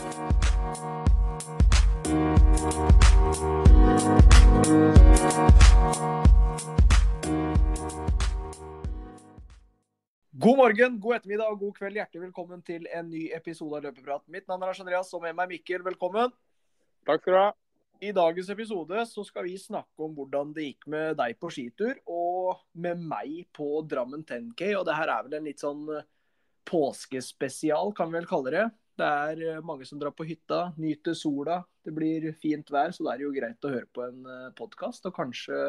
God morgen, god ettermiddag og god kveld. Hjertelig velkommen til en ny episode av Løpeprat. Mitt navn er Lars Andreas, og med meg Mikkel. Velkommen. Takk skal du ha. I dagens episode så skal vi snakke om hvordan det gikk med deg på skitur, og med meg på Drammen 10K. Og det her er vel en litt sånn eh, påskespesial, kan vi vel kalle det. Det er eh, mange som drar på hytta, nyter sola. Det blir fint vær, så det er jo greit å høre på en podkast. Og kanskje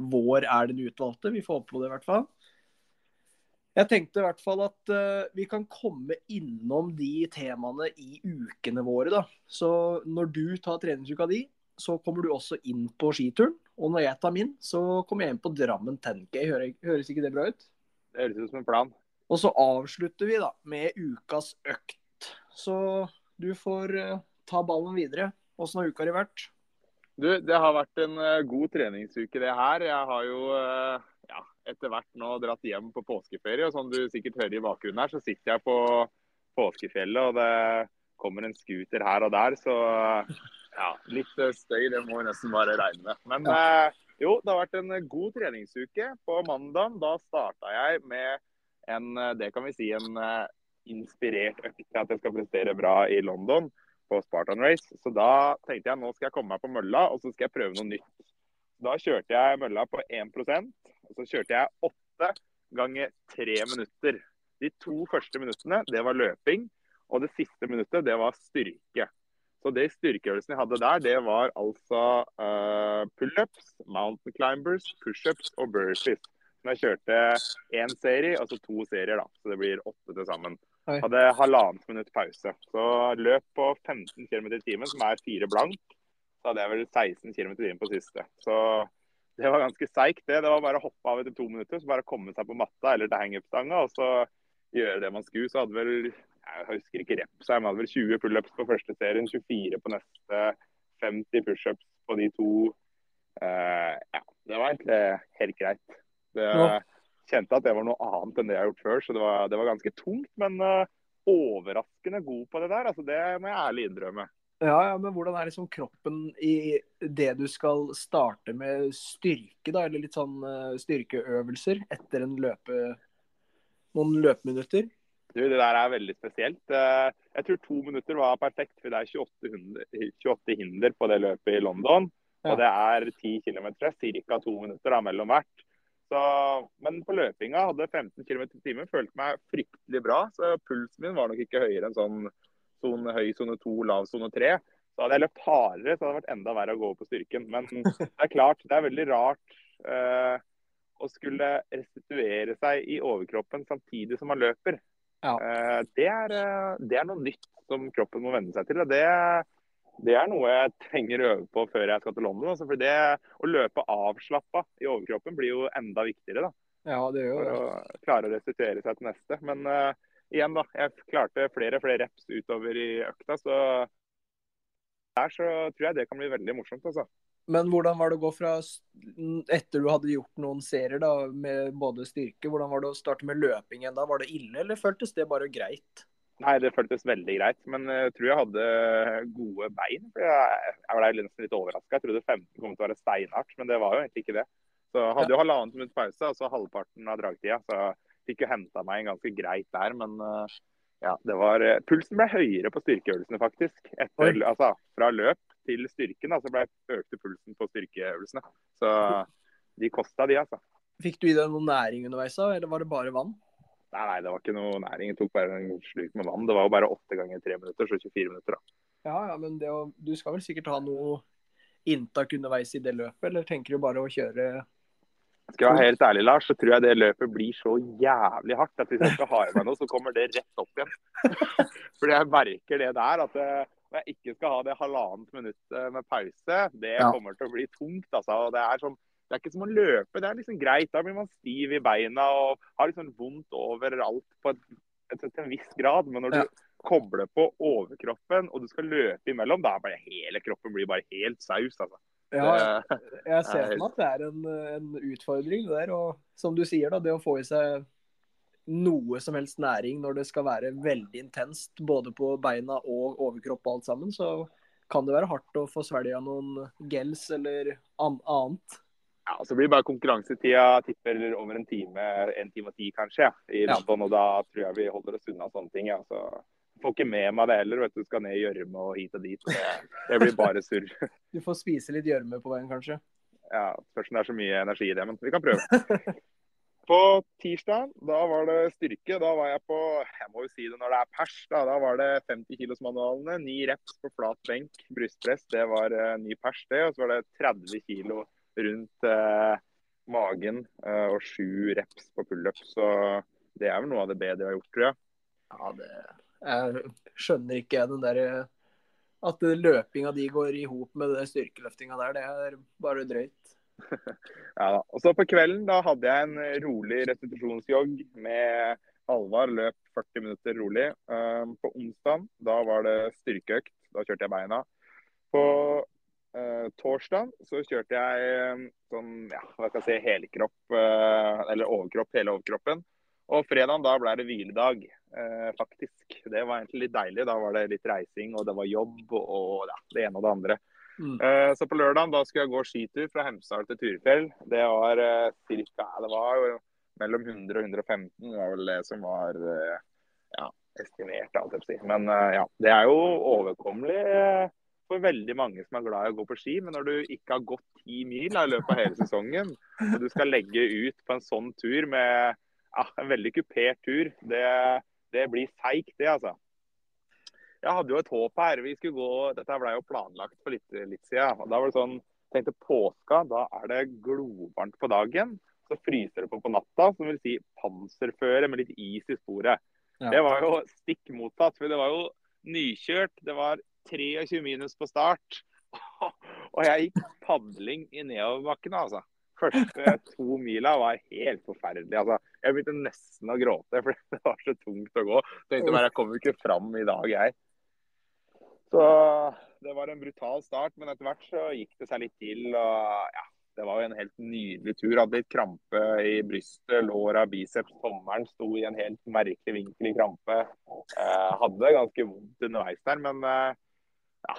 vår er den utvalgte. Vi får håpe på det, i hvert fall. Jeg tenkte i hvert fall at uh, vi kan komme innom de temaene i ukene våre. da. Så når du tar treningsuka di, så kommer du også inn på skituren. Og når jeg tar min, så kommer jeg inn på Drammen 10K. Høres, høres ikke det bra ut? Det høres ut som en plan. Og så avslutter vi da med ukas økt. Så du får uh, ta ballen videre. Åssen har uka di vært? Du, det har vært en uh, god treningsuke, det her. Jeg har jo ja, etter hvert nå dratt hjem på påskeferie. og Som du sikkert hører i bakgrunnen her, så sitter jeg på påskefjellet, og det kommer en scooter her og der. Så ja, litt støy, det må vi nesten bare regne med. Men ja. eh, jo, det har vært en god treningsuke. På mandag da starta jeg med en, det kan vi si, en inspirert til at jeg skal prestere bra i London på Spartan Race. Så da tenkte jeg nå skal jeg komme meg på mølla, og så skal jeg prøve noe nytt. Da kjørte jeg mølla på 1% og så kjørte jeg 8 ganger 3 minutter. De to første minuttene det var løping, og det siste minuttet det var styrke. Så det styrkeøvelsen jeg hadde der, det var altså uh, pullups, mountain climbers, pushups og burpees. Så jeg kjørte én serie, altså to serier, da. Så det blir åtte til sammen. Hadde halvannet minutt pause. Så løp på 15 km i timen, som er fire blank. Så hadde jeg vel 16 km i timen på siste. Så det var ganske seigt, det. Det var bare å hoppe av etter to minutter. Så bare komme seg på matta eller til hangup-stanga og så gjøre det man skulle. Så hadde vel jeg husker ikke repsa, jeg hadde vel 20 pullups på første serien, 24 på neste, 50 pushups på de to. Uh, ja, det var egentlig helt greit. Det, ja. Kjente at det var noe annet enn det jeg har gjort før, så det var, det var ganske tungt. Men uh, overraskende god på det der, altså det må jeg ærlig innrømme. Ja, ja, men hvordan er liksom kroppen i det du skal starte med styrke, da? Eller litt sånn uh, styrkeøvelser etter en løpe, noen løpeminutter? Du, det der er veldig spesielt. Uh, jeg tror to minutter var perfekt, for det er 28, hinder, 28 hinder på det løpet i London. Og det er 10 km, ca. to minutter da, mellom hvert. Så, men på løpinga hadde 15 km i timen. Følte meg fryktelig bra. Så pulsen min var nok ikke høyere enn sånn sone høy, sone to, lav, sone tre. Så hadde jeg løpt hardere, så hadde det vært enda verre å gå på styrken. Men det er klart, det er veldig rart eh, å skulle restituere seg i overkroppen samtidig som man løper. Ja. Eh, det, er, uh, det, er, noe nytt som kroppen må venne seg til. og det, det er noe jeg trenger å øve på før jeg skal til London. Altså, for det Å løpe avslappa i overkroppen blir jo enda viktigere. da. Ja, det gjør det. For å klare å restituere seg til neste. Men uh, igjen, da. Jeg klarte flere og flere reps utover i økta. Så der så tror jeg det kan bli veldig morsomt, altså. Men hvordan var det å gå fra Etter du hadde gjort noen serier da, med både styrke, hvordan var det å starte med løping igjen da? Var det ille, eller føltes det bare greit? Nei, det føltes veldig greit. Men jeg tror jeg hadde gode bein. for Jeg, jeg ble nesten litt overraska. Jeg trodde 15 kom til å være steinhardt, men det var jo egentlig ikke det. Så jeg hadde jo halvannet minutts pause, altså halvparten av dragtida. Så jeg fikk jo henta meg en ganske greit der, men uh, ja, det var Pulsen ble høyere på styrkeøvelsene, faktisk. Etter, altså, fra løp til styrken så ble økte pulsen på styrkeøvelsene. Så de kosta, de, altså. Fikk du i deg noe næring underveis, da, eller var det bare vann? Nei, nei, det var ikke noe næring. Jeg tok bare en sluk med vann. Det var jo bare åtte ganger tre minutter, så 24 minutter, da. Ja, ja, men det, du skal vel sikkert ha noe inntak underveis i det løpet, eller tenker du bare å kjøre skal jeg være helt ærlig, Lars, så tror jeg det løpet blir så jævlig hardt at hvis jeg skal ha i meg noe, så kommer det rett opp igjen. Fordi jeg merker det der, at eh, når jeg ikke skal ha det halvannet minutt med pause, det ja. kommer til å bli tungt. altså. Og det er sånn det er ikke som å løpe. Det er liksom greit. Da blir man stiv i beina og har liksom vondt overalt på et, et, til en viss grad. Men når du ja. kobler på overkroppen og du skal løpe imellom, da blir hele kroppen blir bare helt saus. altså. Ja, jeg ser for meg at det er en, en, utfordring det der. Og som du sier, da, det å få i seg noe som helst næring når det skal være veldig intenst, både på beina og overkropp og alt sammen, så kan det være hardt å få svelga noen gels eller an annet. Ja, Så blir det bare konkurransetida tipper over en time, en time og ti kanskje, ja, i London. Ja. Og da tror jeg vi holder oss unna sånne ting. Ja. Så får ikke med meg det heller. vet Du skal ned i gjørme og hit og dit. Det, det blir bare surr. Du får spise litt gjørme på veien, kanskje? Ja, spørs om det er så mye energi i det, men vi kan prøve. På tirsdag da var det styrke. Da var jeg på jeg må jo si det når det er pers. Da, da var det 50 kilos-manualene. Ni reps på flat benk, brystpress. Det var uh, ny pers, det. Og så var det 30 kilo rundt uh, magen uh, og sju reps på pullup. Så det er vel noe av det bedre jeg har gjort, tror jeg. Ja, det Jeg skjønner ikke den der At løpinga di går i hop med det styrkeløftinga der. Det er bare drøyt. ja da. Og så på kvelden da hadde jeg en rolig restitusjonsjogg med Halvard. Løp 40 minutter rolig. På onsdag da var det styrkeøkt. Da kjørte jeg beina. På uh, torsdag så kjørte jeg um, sånn, ja, hva skal jeg si, helkropp, uh, eller overkropp, hele overkroppen. Og fredag da ble det hviledag, uh, faktisk. Det var egentlig litt deilig. Da var det litt reising, og det var jobb og ja, det ene og det andre. Mm. Uh, så på lørdag da skulle jeg gå skitur fra Hemsedal til Turefjell. Det var uh, cirka, det var jo mellom 100 og 115, det var vel det som var ja, estimert. Men ja, det er jo overkommelig for veldig mange som er glad i å gå på ski. Men når du ikke har gått ti mil i løpet av hele sesongen, og du skal legge ut på en sånn tur med ja, en veldig kupert tur, det, det blir seigt, det, altså jeg hadde jo et håp her. Vi skulle gå, Dette ble jo planlagt for litt, litt siden. Da var det sånn, tenkte påska, da er det glovarmt på dagen. Så fryser det på på natta, som vil si panserføre med litt is i sporet. Ja. Det var jo stikk motsatt. for Det var jo nykjørt. Det var 23 minus på start. Og jeg gikk padling i nedoverbakkene, altså. Første to mila var helt forferdelig. Altså, jeg begynte nesten å gråte, for det var så tungt å gå. Tenkte bare, Jeg kommer ikke fram i dag, jeg. Så det var en brutal start, men etter hvert så gikk det seg litt til. og ja, Det var jo en helt nydelig tur. Hadde litt krampe i brystet, låra, biceps, tommelen sto i en helt merkelig vinkel i krampe. Eh, hadde ganske vondt underveis der, men eh, ja.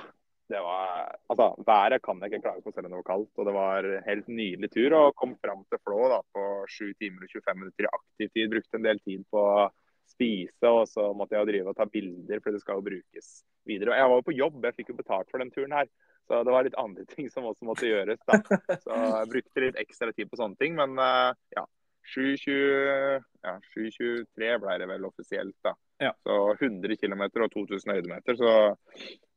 Det var, altså, Været kan jeg ikke klage på selv om det var kaldt. og Det var en helt nydelig tur. og Kom fram til Flå da, på 7 timer og 25 minutter i aktiv tid. Brukte en del tid på å spise, og så måtte jeg jo drive og ta bilder, for det skal jo brukes videre. Og jeg var jo på jobb, jeg fikk jo betalt for den turen her. Så det var litt andre ting som også måtte gjøres. da. Så jeg brukte litt ekstra tid på sånne ting. Men uh, ja, 723 ja, ble det vel offisielt. da. Ja. Så 100 km og 2000 høydemeter. Så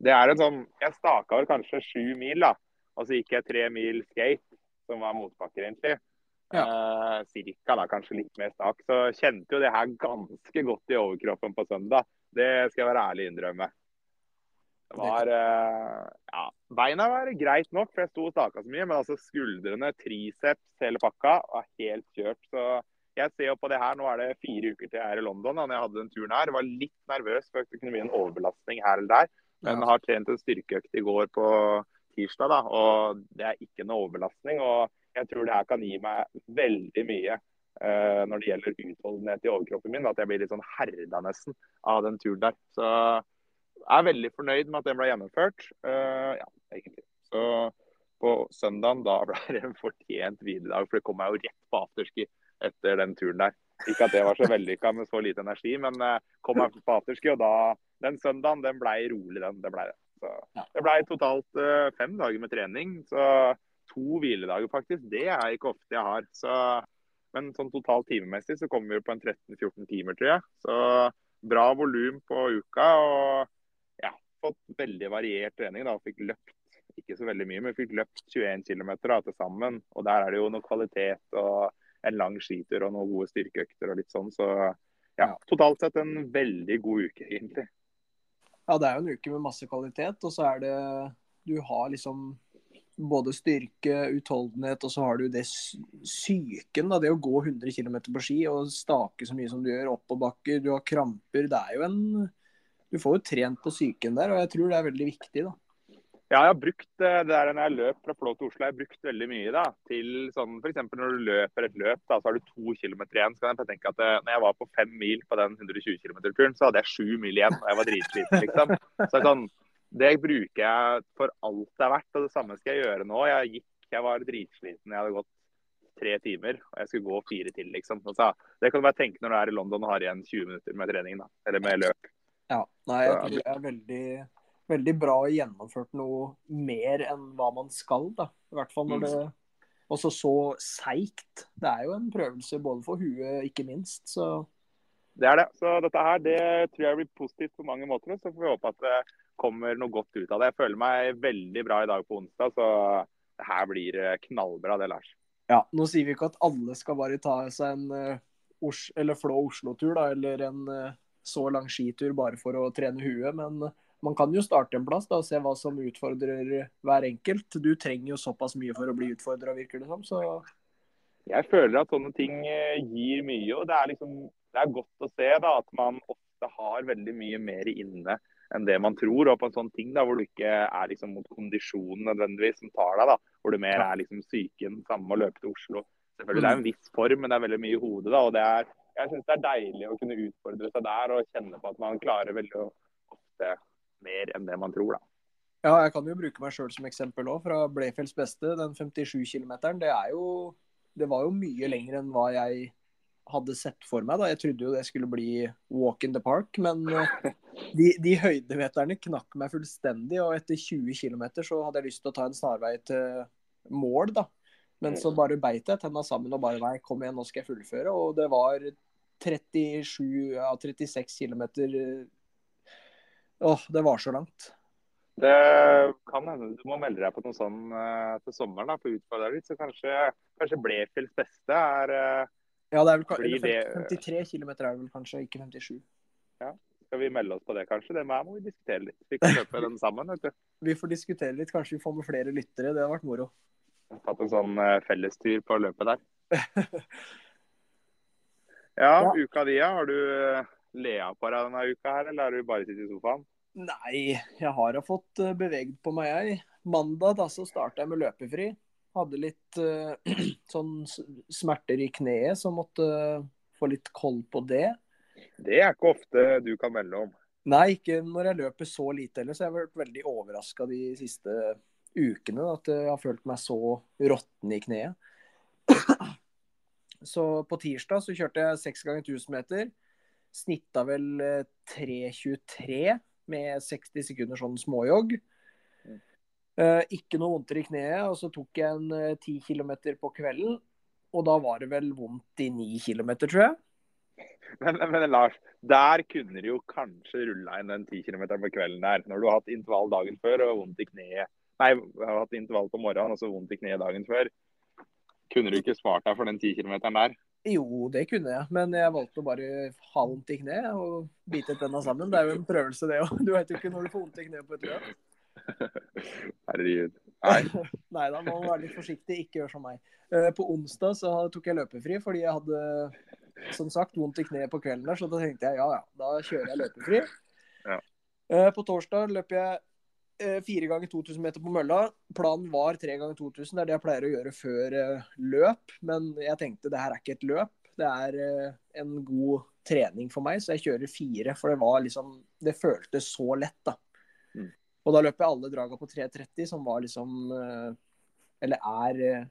det er en sånn Jeg staka vel kanskje sju mil, da. Og så gikk jeg tre mil skate, som var motbakker, egentlig. Ja. Eh, cirka, da, kanskje litt mer stak. Så kjente jo det her ganske godt i overkroppen på søndag. Det skal jeg være ærlig innrømme. Det var eh, Ja, beina var greit nok, for jeg sto og staka så mye. Men altså skuldrene, triceps, hele pakka var helt kjørt. Så jeg ser jo på det her. Nå er det fire uker til jeg er i London. Da når jeg hadde den turen her. Var litt nervøs for at det kunne bli en overbelastning her eller der. Men har trent en styrkeøkt i går på tirsdag, da, og det er ikke noe overbelastning. og Jeg tror det her kan gi meg veldig mye uh, når det gjelder utholdenhet i overkroppen min. At jeg blir litt sånn herda nesten av den turen der. Så jeg er veldig fornøyd med at den ble gjennomført. Uh, ja, egentlig. Så på søndagen da ble det en fortjent hviledag, for det kom meg jo rett på afterski etter den turen der. Ikke at det var så vellykka med så lite energi, men uh, kom meg på afterski, og da Den søndagen den ble rolig, den. Det ble det. Så, det ble totalt uh, fem dager med trening. Så to hviledager, faktisk. Det er ikke ofte jeg har. Så, men sånn totalt timemessig så kommer vi på en 13-14 timer, tror jeg. Så bra volum på uka. og ja, fått veldig variert trening. da, Fikk løpt ikke så veldig mye, men fikk løpt 21 km til sammen. Og Der er det jo noe kvalitet og en lang skitur og noen gode styrkeøkter og litt sånn. Så ja, totalt sett en veldig god uke, egentlig. Ja, det er jo en uke med masse kvalitet. Og så er det Du har liksom både styrke, utholdenhet, og så har du det psyken. Det å gå 100 km på ski og stake så mye som du gjør, oppoverbakker. Du har kramper. Det er jo en du får jo trent på psyken der, og jeg tror det er veldig viktig. da. Ja, jeg har brukt eh, det der når jeg løp fra Flå til Oslo, jeg har brukt veldig mye da, til sånn f.eks. når du løper et løp, da, så har du to kilometer igjen. Så kan jeg tenke at eh, når jeg var på fem mil på den 120 km-turen, så hadde jeg sju mil igjen og jeg var dritsliten, liksom. Så sånn, Det bruker jeg for alt det er verdt, og det samme skal jeg gjøre nå. Jeg gikk, jeg var dritsliten, jeg hadde gått tre timer, og jeg skulle gå fire til, liksom. Så, det kan du bare tenke når du er i London og har igjen 20 minutter med trening, da, eller med løp. Ja, nei, jeg det er veldig veldig bra gjennomført noe mer enn hva man skal. da. I hvert fall når det også så seigt. Det er jo en prøvelse både for huet, ikke minst. så... Det er det. Så dette her det tror jeg blir positivt på mange måter. Så får vi håpe at det kommer noe godt ut av det. Jeg føler meg veldig bra i dag på onsdag, så det her blir knallbra det, Lars. Ja, Nå sier vi ikke at alle skal bare ta seg en uh, eller Flå Oslo-tur, da, eller en uh, så lang skitur bare for å trene huet, men man kan jo starte en plass da, og se hva som utfordrer hver enkelt. Du trenger jo såpass mye for å bli utfordra, virker det som. Så... Jeg føler at sånne ting eh, gir mye. og Det er, liksom, det er godt å se da, at man ofte har veldig mye mer inne enn det man tror. og på en sånn ting da, Hvor du ikke er liksom mot kondisjonen nødvendigvis som tar deg. da, Hvor du mer er liksom psyken, samme å løpe til Oslo. Selvfølgelig Det er en viss form, men det er veldig mye i hodet. da, og det er, Jeg syns det er deilig å kunne utfordre seg der og kjenne på at man klarer veldig ofte mer enn det man tror, da. Ja, jeg kan jo bruke meg sjøl som eksempel òg, fra Blefjells beste. Den 57 km. Det er jo Det var jo mye lenger enn hva jeg hadde sett for meg. da. Jeg trodde jo det skulle bli walk in the park, men eh, de, de høydemeterne knakk meg fullstendig. Og etter 20 km så hadde jeg lyst til å ta en snarvei til mål, da. Men så bare beit jeg tenna sammen og bare nei, kom igjen, nå skal jeg fullføre. Og det var 37 av ja, 36 km Åh, det var så langt. Det kan hende du må melde deg på noe sånn uh, til sommeren da, for å utfordre deg litt. Så kanskje, kanskje Blefjells beste er uh, Ja, det er vel 50, 53 km er vel kanskje, ikke 57. Ja, Skal vi melde oss på det, kanskje? Det må vi diskutere litt. Vi kan løpe den sammen. vet du. Vi får diskutere litt. Kanskje vi får med flere lyttere. Det har vært moro. Tatt en sånn uh, fellestur på løpet der. ja, ja, uka di, har du lea på deg denne uka her, eller har du bare sittet i sofaen? Nei, jeg har fått bevegd beveget på meg, jeg. Mandag da så starta jeg med løpefri. Hadde litt uh, sånn smerter i kneet, så måtte uh, få litt koll på det. Det er ikke ofte du kan melde om. Nei, ikke når jeg løper så lite heller. Så jeg har vært veldig overraska de siste ukene. At jeg har følt meg så råtten i kneet. Så på tirsdag så kjørte jeg seks ganger 1000 meter. Snitta vel 3.23 eh, med 60 sekunder sånn småjogg. Uh, ikke noe vondt i kneet. Og så tok jeg en uh, 10 km på kvelden. Og da var det vel vondt i 9 km, tror jeg. Men, men, Lars, der kunne du jo kanskje rulla inn den 10 km på kvelden der. Når du har hatt intervall dagen før og vondt i kneet. Nei, har hatt intervall på morgenen og så vondt i kneet dagen før. Kunne du ikke spart deg for den 10 km der? Jo, det kunne jeg, men jeg valgte å bare ha vondt i kneet og bite tenna sammen. Det er jo en prøvelse, det òg. Du vet jo ikke når du får vondt i kneet på et løp. Herregud. Nei. Nei da, må være litt forsiktig. Ikke gjør som meg. Eh, på onsdag så tok jeg løpefri fordi jeg hadde som sagt vondt i kneet på kvelden der, så da tenkte jeg ja ja, da kjører jeg løpefri. Ja. Eh, på torsdag løper jeg fire ganger 2000 meter på mølla. Planen var tre ganger 2000. Det er det jeg pleier å gjøre før eh, løp. Men jeg tenkte det her er ikke et løp. Det er eh, en god trening for meg, så jeg kjører fire. For det var liksom Det føltes så lett, da. Mm. Og da løper jeg alle draga på 3.30, som var liksom Eller er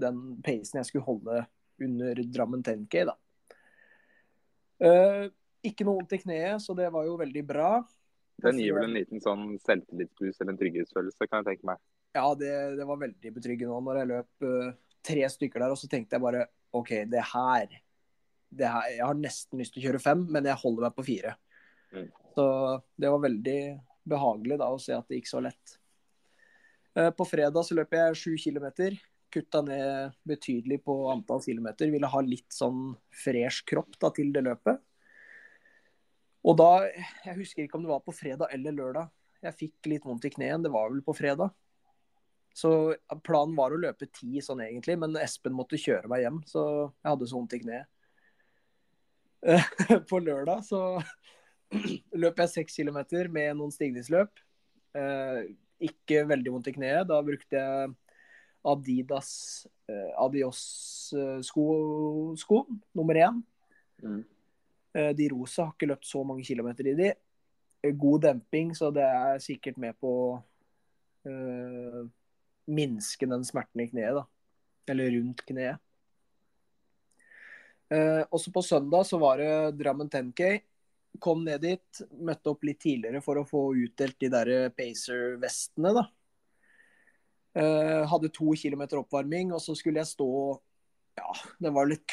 den pacen jeg skulle holde under Drammen 10K, da. ikke noe vondt i kneet, så det var jo veldig bra. Den gir vel en liten sånn selvtillitsboost eller en trygghetsfølelse, kan jeg tenke meg. Ja, det, det var veldig betryggende når jeg løp uh, tre stykker der. Og så tenkte jeg bare OK, det her, det her Jeg har nesten lyst til å kjøre fem, men jeg holder meg på fire. Mm. Så det var veldig behagelig da å se at det gikk så lett. Uh, på fredag så løp jeg sju kilometer. Kutta ned betydelig på antall kilometer. Ville ha litt sånn fresh kropp da, til det løpet. Og da Jeg husker ikke om det var på fredag eller lørdag. Jeg fikk litt vondt i kneet. Det var vel på fredag. Så planen var å løpe ti sånn egentlig, men Espen måtte kjøre meg hjem, så jeg hadde så vondt i kneet. På lørdag så løp jeg seks kilometer med noen stigningsløp. Eh, ikke veldig vondt i kneet. Da brukte jeg Adidas eh, Adios-sko sko, nummer én. Mm. Eh, de rosa har ikke løpt så mange kilometer i de. Eh, God demping, så det er sikkert med på å eh, minske den smerten i kneet, da. Eller rundt kneet. Eh, også på søndag så var det Drammen 10K. Kom ned dit, møtte opp litt tidligere for å få utdelt de der Pacer-vestene, da. Eh, hadde to kilometer oppvarming, og så skulle jeg stå Ja, det var litt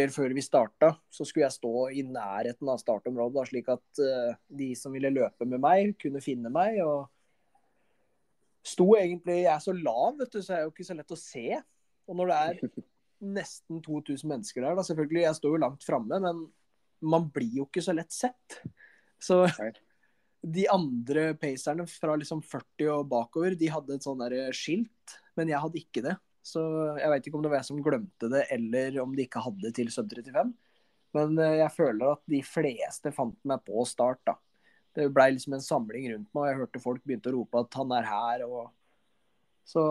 kvarter før vi starta. Så skulle jeg stå i nærheten av startområdet, da, slik at uh, de som ville løpe med meg, kunne finne meg. og sto egentlig Jeg er så lav, vet du, så er er jo ikke så lett å se. Og når det er nesten 2000 mennesker der, da selvfølgelig, jeg står jo langt framme, men man blir jo ikke så lett sett. Så de andre pacerne fra liksom 40 og bakover, de hadde et sånn skilt, men jeg hadde ikke det. Så jeg veit ikke om det var jeg som glemte det, eller om de ikke hadde til sub 35. Men eh, jeg føler at de fleste fant meg på start, da. Det blei liksom en samling rundt meg, og jeg hørte folk begynte å rope at han er her. og så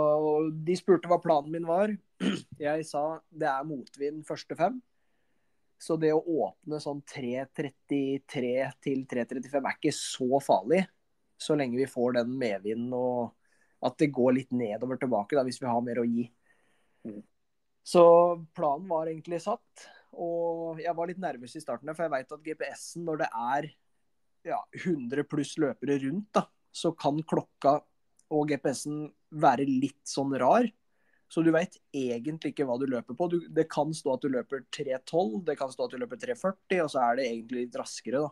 De spurte hva planen min var. Jeg sa det er motvind første fem. Så det å åpne sånn 3.33 til 3.35 er ikke så farlig. Så lenge vi får den medvinden og at det går litt nedover tilbake da, hvis vi har mer å gi. Så planen var egentlig satt. Og jeg var litt nervøs i starten, for jeg veit at GPS-en, når det er ja, 100 pluss løpere rundt, da, så kan klokka og GPS-en være litt sånn rar. Så du veit egentlig ikke hva du løper på. Du, det kan stå at du løper 3.12, det kan stå at du løper 3.40, og så er det egentlig litt raskere, da.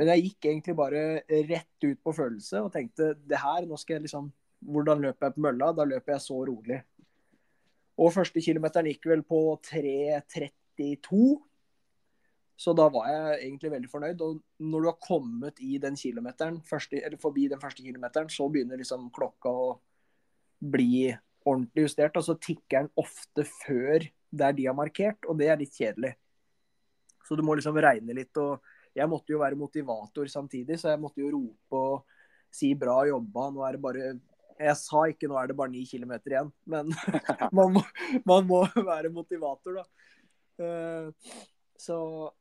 Men jeg gikk egentlig bare rett ut på følelse og tenkte det her, nå skal jeg liksom Hvordan løper jeg på mølla? Da løper jeg så rolig. Og første kilometeren gikk vel på 3.32. Så da var jeg egentlig veldig fornøyd. Og når du har kommet i den kilometeren, første, eller forbi den første kilometeren, så begynner liksom klokka å bli ordentlig justert. Og så tikker den ofte før der de har markert, og det er litt kjedelig. Så du må liksom regne litt. og Jeg måtte jo være motivator samtidig, så jeg måtte jo rope og si 'bra jobba', nå er det bare Jeg sa ikke 'nå er det bare ni kilometer igjen', men man, må, man må være motivator, da. Eh, så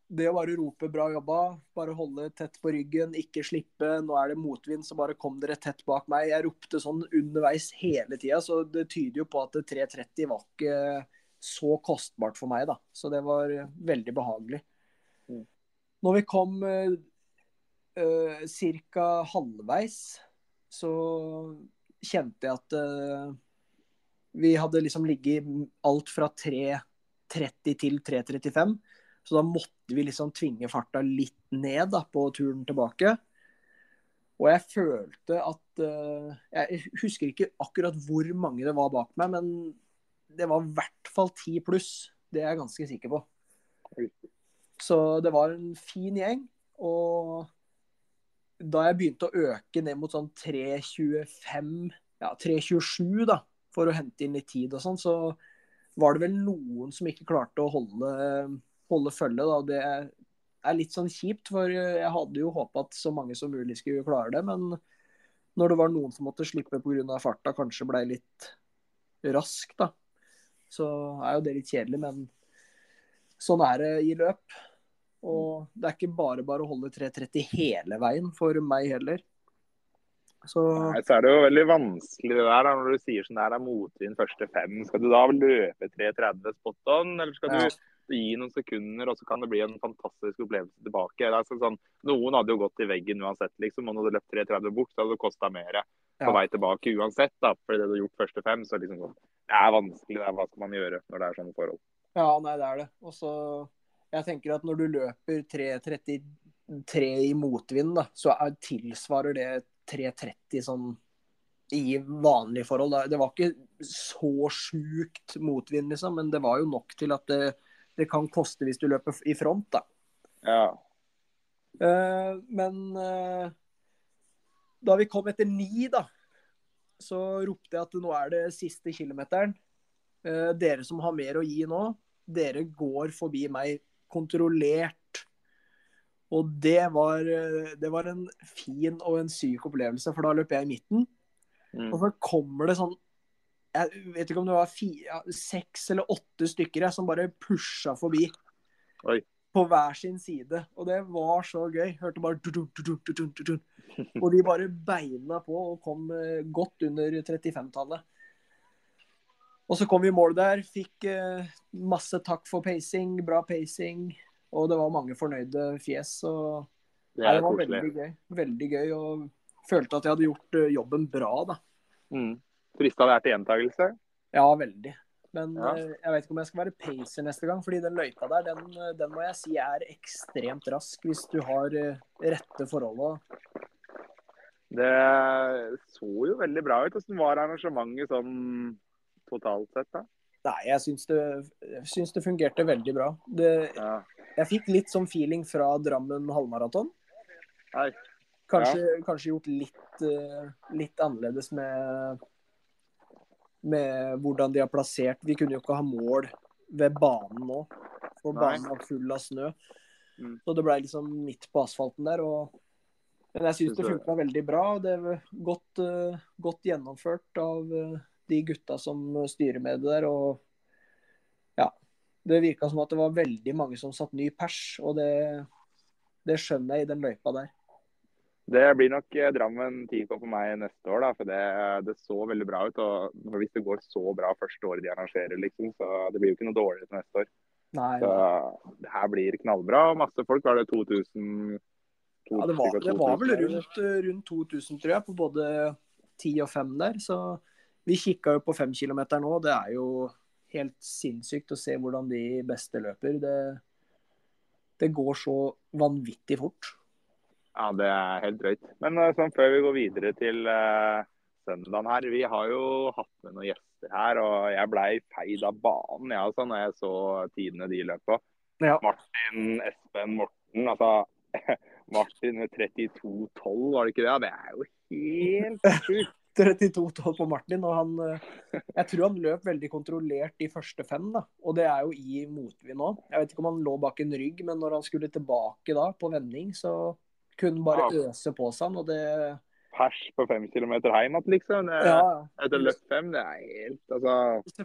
det å bare rope 'bra jobba', bare holde tett på ryggen, ikke slippe. Nå er det motvind, så bare kom dere tett bak meg. Jeg ropte sånn underveis hele tida, så det tyder jo på at 3.30 var ikke så kostbart for meg, da. Så det var veldig behagelig. Mm. Når vi kom uh, ca. halvveis, så kjente jeg at uh, vi hadde liksom ligget alt fra 3.30 til 3.35. Så da måtte vi liksom tvinge farta litt ned da, på turen tilbake. Og jeg følte at uh, Jeg husker ikke akkurat hvor mange det var bak meg, men det var i hvert fall ti pluss. Det er jeg ganske sikker på. Så det var en fin gjeng. Og da jeg begynte å øke ned mot sånn 3.25, ja 3.27 da, for å hente inn litt tid og sånn, så var det vel noen som ikke klarte å holde, holde følge. da, Det er litt sånn kjipt, for jeg hadde jo håpa at så mange som mulig skulle klare det. Men når det var noen som måtte slippe pga. farta, kanskje blei litt rask, da, så er jo det litt kjedelig. Men sånn er det i løp. Og det er ikke bare bare å holde 3.30 hele veien for meg heller. Så Nei, så er det jo veldig vanskelig det der da, når du sier sånn der er motvind første fem. Skal du da løpe 3.30 spot on, eller skal Ja. du gi noen sekunder, og så kan det bli en fantastisk opplevelse tilbake? Det er sånn, sånn, noen hadde jo gått i veggen uansett, liksom. Og når du løpt 3.30 bort, så hadde det kosta mer på Ja. vei tilbake uansett. da, fordi det du har gjort første fem, så liksom Det er vanskelig. Det er, hva skal man gjøre når det er sånne forhold? Ja, nei, det er det. Og så Jeg tenker at når du løper 3.33 i motvind, da, så er, tilsvarer det 3.30 sånn i vanlige forhold. Da. Det var ikke så sjukt motvind, liksom, men det var jo nok til at det, det kan koste hvis du løper i front, da. Ja. Uh, men uh, da vi kom etter ni, da, så ropte jeg at nå er det siste kilometeren. Eh, dere som har mer å gi nå, dere går forbi meg kontrollert. Og det var, eh, det var en fin og en syk opplevelse, for da løp jeg i midten. Mm. Og så kommer det sånn Jeg vet ikke om det var fire, seks eller åtte stykker jeg, som bare pusha forbi. Oi. På hver sin side. Og det var så gøy. Hørte bare du-dun, du-dun, du-dun. Og de bare beina på og kom eh, godt under 35-tallet. Og så kom vi i mål der. Fikk eh, masse takk for pacing, bra pacing. Og det var mange fornøyde fjes. Og Det Nei, det var koselig. veldig gøy. Veldig gøy. Og følte at jeg hadde gjort uh, jobben bra, da. Mm. Frista det er til gjentakelse? Ja, veldig. Men Ja. Uh, jeg vet ikke om jeg skal være pacer neste gang, fordi den løypa der, den, eh, den må jeg si er ekstremt rask hvis du har uh, rette forholda. Det så jo veldig bra ut. Hvordan var arrangementet sånn totalt sett, da? Nei, jeg syns det, jeg syns det fungerte veldig bra. Det, Ja. jeg fikk litt sånn feeling fra Drammen halvmaraton. Nei. Kanskje, kanskje gjort litt, eh, litt annerledes med, med hvordan de har plassert. Vi kunne jo ikke ha mål ved banen nå, for banen var full av snø. Mm. Så det ble liksom midt på asfalten der. Og, men jeg syns det funka veldig bra. Det er godt, eh, godt gjennomført av eh, de gutta som styrer med det der. Og ja, det virka som at det var veldig mange som satt ny pers, og det, det skjønner jeg i den løypa der. Det blir nok eh, Drammen 10K for meg neste år, da, for det, det så veldig bra ut. og Hvis det går så bra første året de arrangerer, liksom, så det blir jo ikke noe dårligere til neste år. Nei, Så det her blir knallbra. Masse folk. Var det 2000? Ja, det var, det var vel rundt, eh, rundt 2000, tror jeg, på både 10 og 5 der. Så vi kikka jo på 5 km nå. Det er jo helt sinnssykt å se hvordan de beste løper. Det, det går så vanvittig fort. Ja, det er helt drøyt. Men eh, sånn, før vi går videre til uh, søndagen her. Vi har jo hatt med noen gjester her, og jeg blei feid av banen jeg, altså, når jeg så tidene de løp på. Ja. Martin, Espen, Morten. Altså Martin med 32,12, var det ikke det? Det er jo helt sjukt. 32-12 på Martin, og han eh, Jeg tror han løp veldig kontrollert de første fem, da. Og det er jo i motvind nå. Jeg vet ikke om han lå bak en rygg, men når han skulle tilbake da, på vending, så kunne han bare Ja. øse på seg, og det Pers på fem kilometer hjem igjen, liksom. Det, Ja, Etter løp fem, det er helt Altså,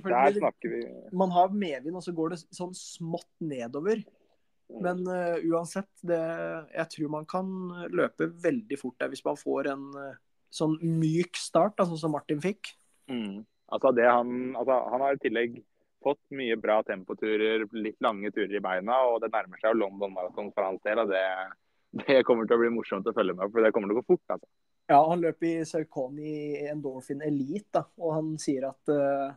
der snakker vi Man har medvind, og så går det sånn smått nedover. Men uh, uansett, det, jeg tror man kan løpe veldig fort der hvis man får en eh, sånn myk start, altså som Martin fikk. Mm. Altså det han, altså han har i tillegg fått mye bra tempoturer, litt lange turer i beina, og det nærmer seg jo London Marathon for hans del. og det, det kommer til å bli morsomt å følge med for det kommer til å gå fort. altså. Ja, han løp i Saucony Endorphin Elite, da, og han sier at uh,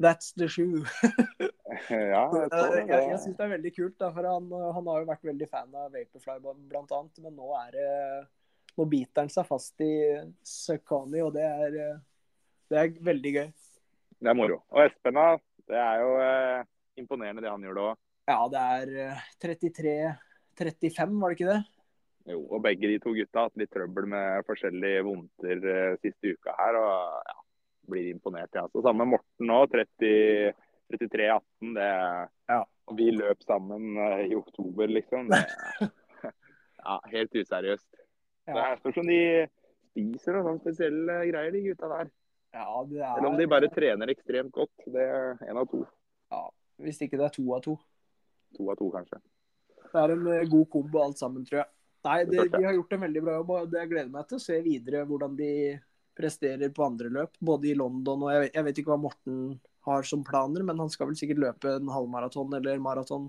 That's the shoe. Ja, jeg Eh, jeg jeg syns det er veldig kult, da, for han, han har jo vært veldig fan av Vaporfly annet, men nå er det Nå biter han seg fast i Saucony, og det er, eh, det er veldig gøy. Det er moro. Og Espen, da. Det er jo eh, imponerende det han gjorde òg. Ja, det er eh, 33-35, var det ikke det? Jo, og begge de to gutta har hatt litt trøbbel med forskjellige vondter eh, siste uka her. og ja, Blir imponert, jeg. Ja. Så sammen med Morten nå, 33-18. det Ja. Og vi løp sammen eh, i oktober, liksom. Det, ja, helt useriøst. Det er spørs om de spiser noen sånne spesielle greier, de gutta der. ja det er Eller om de bare trener ekstremt godt. Det er én av to. Hvis ikke det er to av to. To av to, kanskje. Det er en eh, god kombo alt sammen, tror jeg. Nei, Det de, har gjort en veldig bra jobb, og det jeg gleder meg til å se videre hvordan de presterer på andre løp. Både i London og jeg vet, jeg vet ikke hva Morten har som planer, men han skal vel sikkert løpe en halvmaraton eller maraton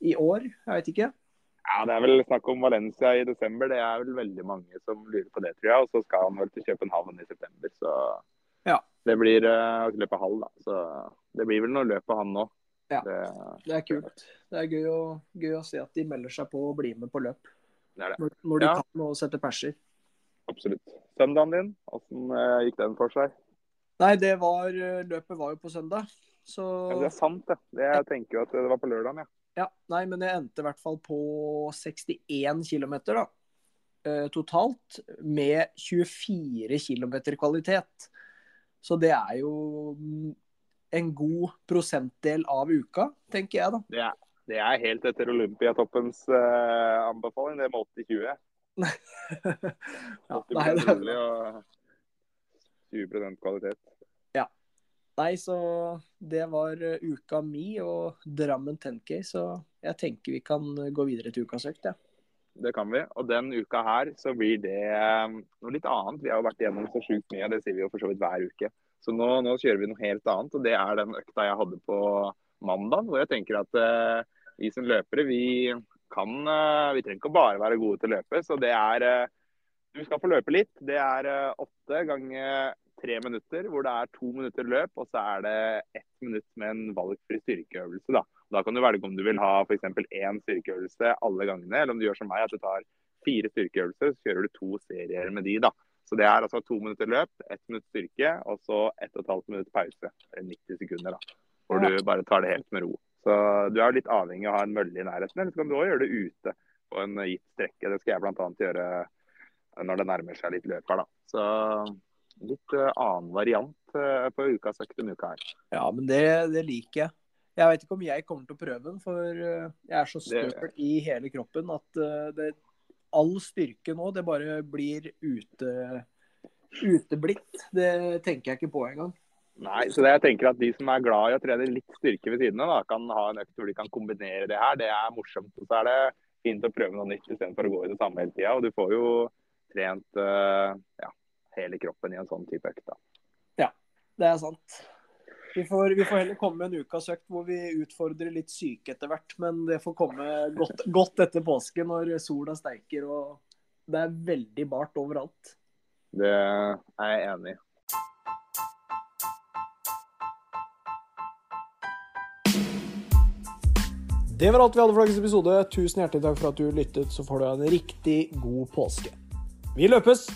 i år. Jeg vet ikke. Ja, Det er vel snakk om Valencia i desember. Det er vel veldig mange som lurer på det, tror jeg. Og så skal han vel til København i september. Så Ja. det blir uh, løpet halv, da. Så det blir vel noe løp på han nå. Ja. Det, Det er kult. Det er gøy å, gøy å se at de melder seg på og blir med på løp. det er det. Når, når de Ja. kan og setter perser. Absolutt. Søndagen din, åssen eh, gikk den for seg? Nei, det var Løpet var jo på søndag, så Ja, det er sant, det. det jeg tenker jo at det var på lørdagen, ja. Ja, nei, men jeg endte i hvert fall på 61 km, da. eh, totalt. Med 24 km kvalitet. Så det er jo mm, en god prosentdel av uka, tenker jeg, da. Det er, det er helt etter Olympiatoppens uh, anbefaling, det med 80-20. ja, 80 nei, det er og 20 kvalitet. Nei, så det var eh, uka mi og Drammen 10K, så jeg tenker vi kan gå videre til ukas økt, ja. Det kan vi. Og den uka her så blir det eh, noe litt annet. Vi har jo vært igjennom så sjukt mye, det sier vi jo for så vidt hver uke. Så nå, nå, kjører vi noe helt annet, og det er den økta jeg hadde på mandag. Hvor jeg tenker at uh, vi som løpere, vi kan uh, Vi trenger ikke bare være gode til å løpe. Så det er uh, Du skal få løpe litt. Det er åtte ganger tre minutter, hvor det er to minutter løp, og så er det ett minutt med en valgfri styrkeøvelse. Da Da kan du velge om du vil ha f.eks. én styrkeøvelse alle gangene, eller om du gjør som meg, at du tar fire styrkeøvelser, så kjører du to serier med de. da. Så det er altså to minutter løp, ett minutt styrke, og så ett og et halvt minutt pause. Eller 90 sekunder, da. Hvor du bare tar det helt med ro. Så du er litt avhengig av å ha en mølle i nærheten, eller så kan du òg gjøre det ute på en gitt strekke. Det skal jeg bl.a. gjøre når det nærmer seg litt løp her, da. Så litt uh, annen variant uh, på ukas økt denne uka her. Ja, men det, det, liker jeg. Jeg vet ikke om jeg kommer til å prøve den, for uh, jeg er så støl i hele kroppen at det, all styrke nå, det bare blir ute, uteblitt. Det tenker jeg ikke på engang. Nei, så det jeg tenker at De som er glad i å trene litt styrke ved siden av, kan ha en økt hvor de kan kombinere det her. Det er morsomt. Og så er det fint å prøve noe nytt istedenfor å gå i det samme hele tida. Du får jo trent ja, hele kroppen i en sånn type økt. Ja, det er sant. Vi får, vi får, heller komme med en ukas økt hvor vi utfordrer litt syke etter hvert. Men det får komme godt, godt etter påske når sola steiker og det er veldig bart overalt. Det er jeg enig i. Det var alt vi hadde for dagens episode. Tusen hjertelig takk for at du lyttet, så får du en riktig god påske. Vi løpes!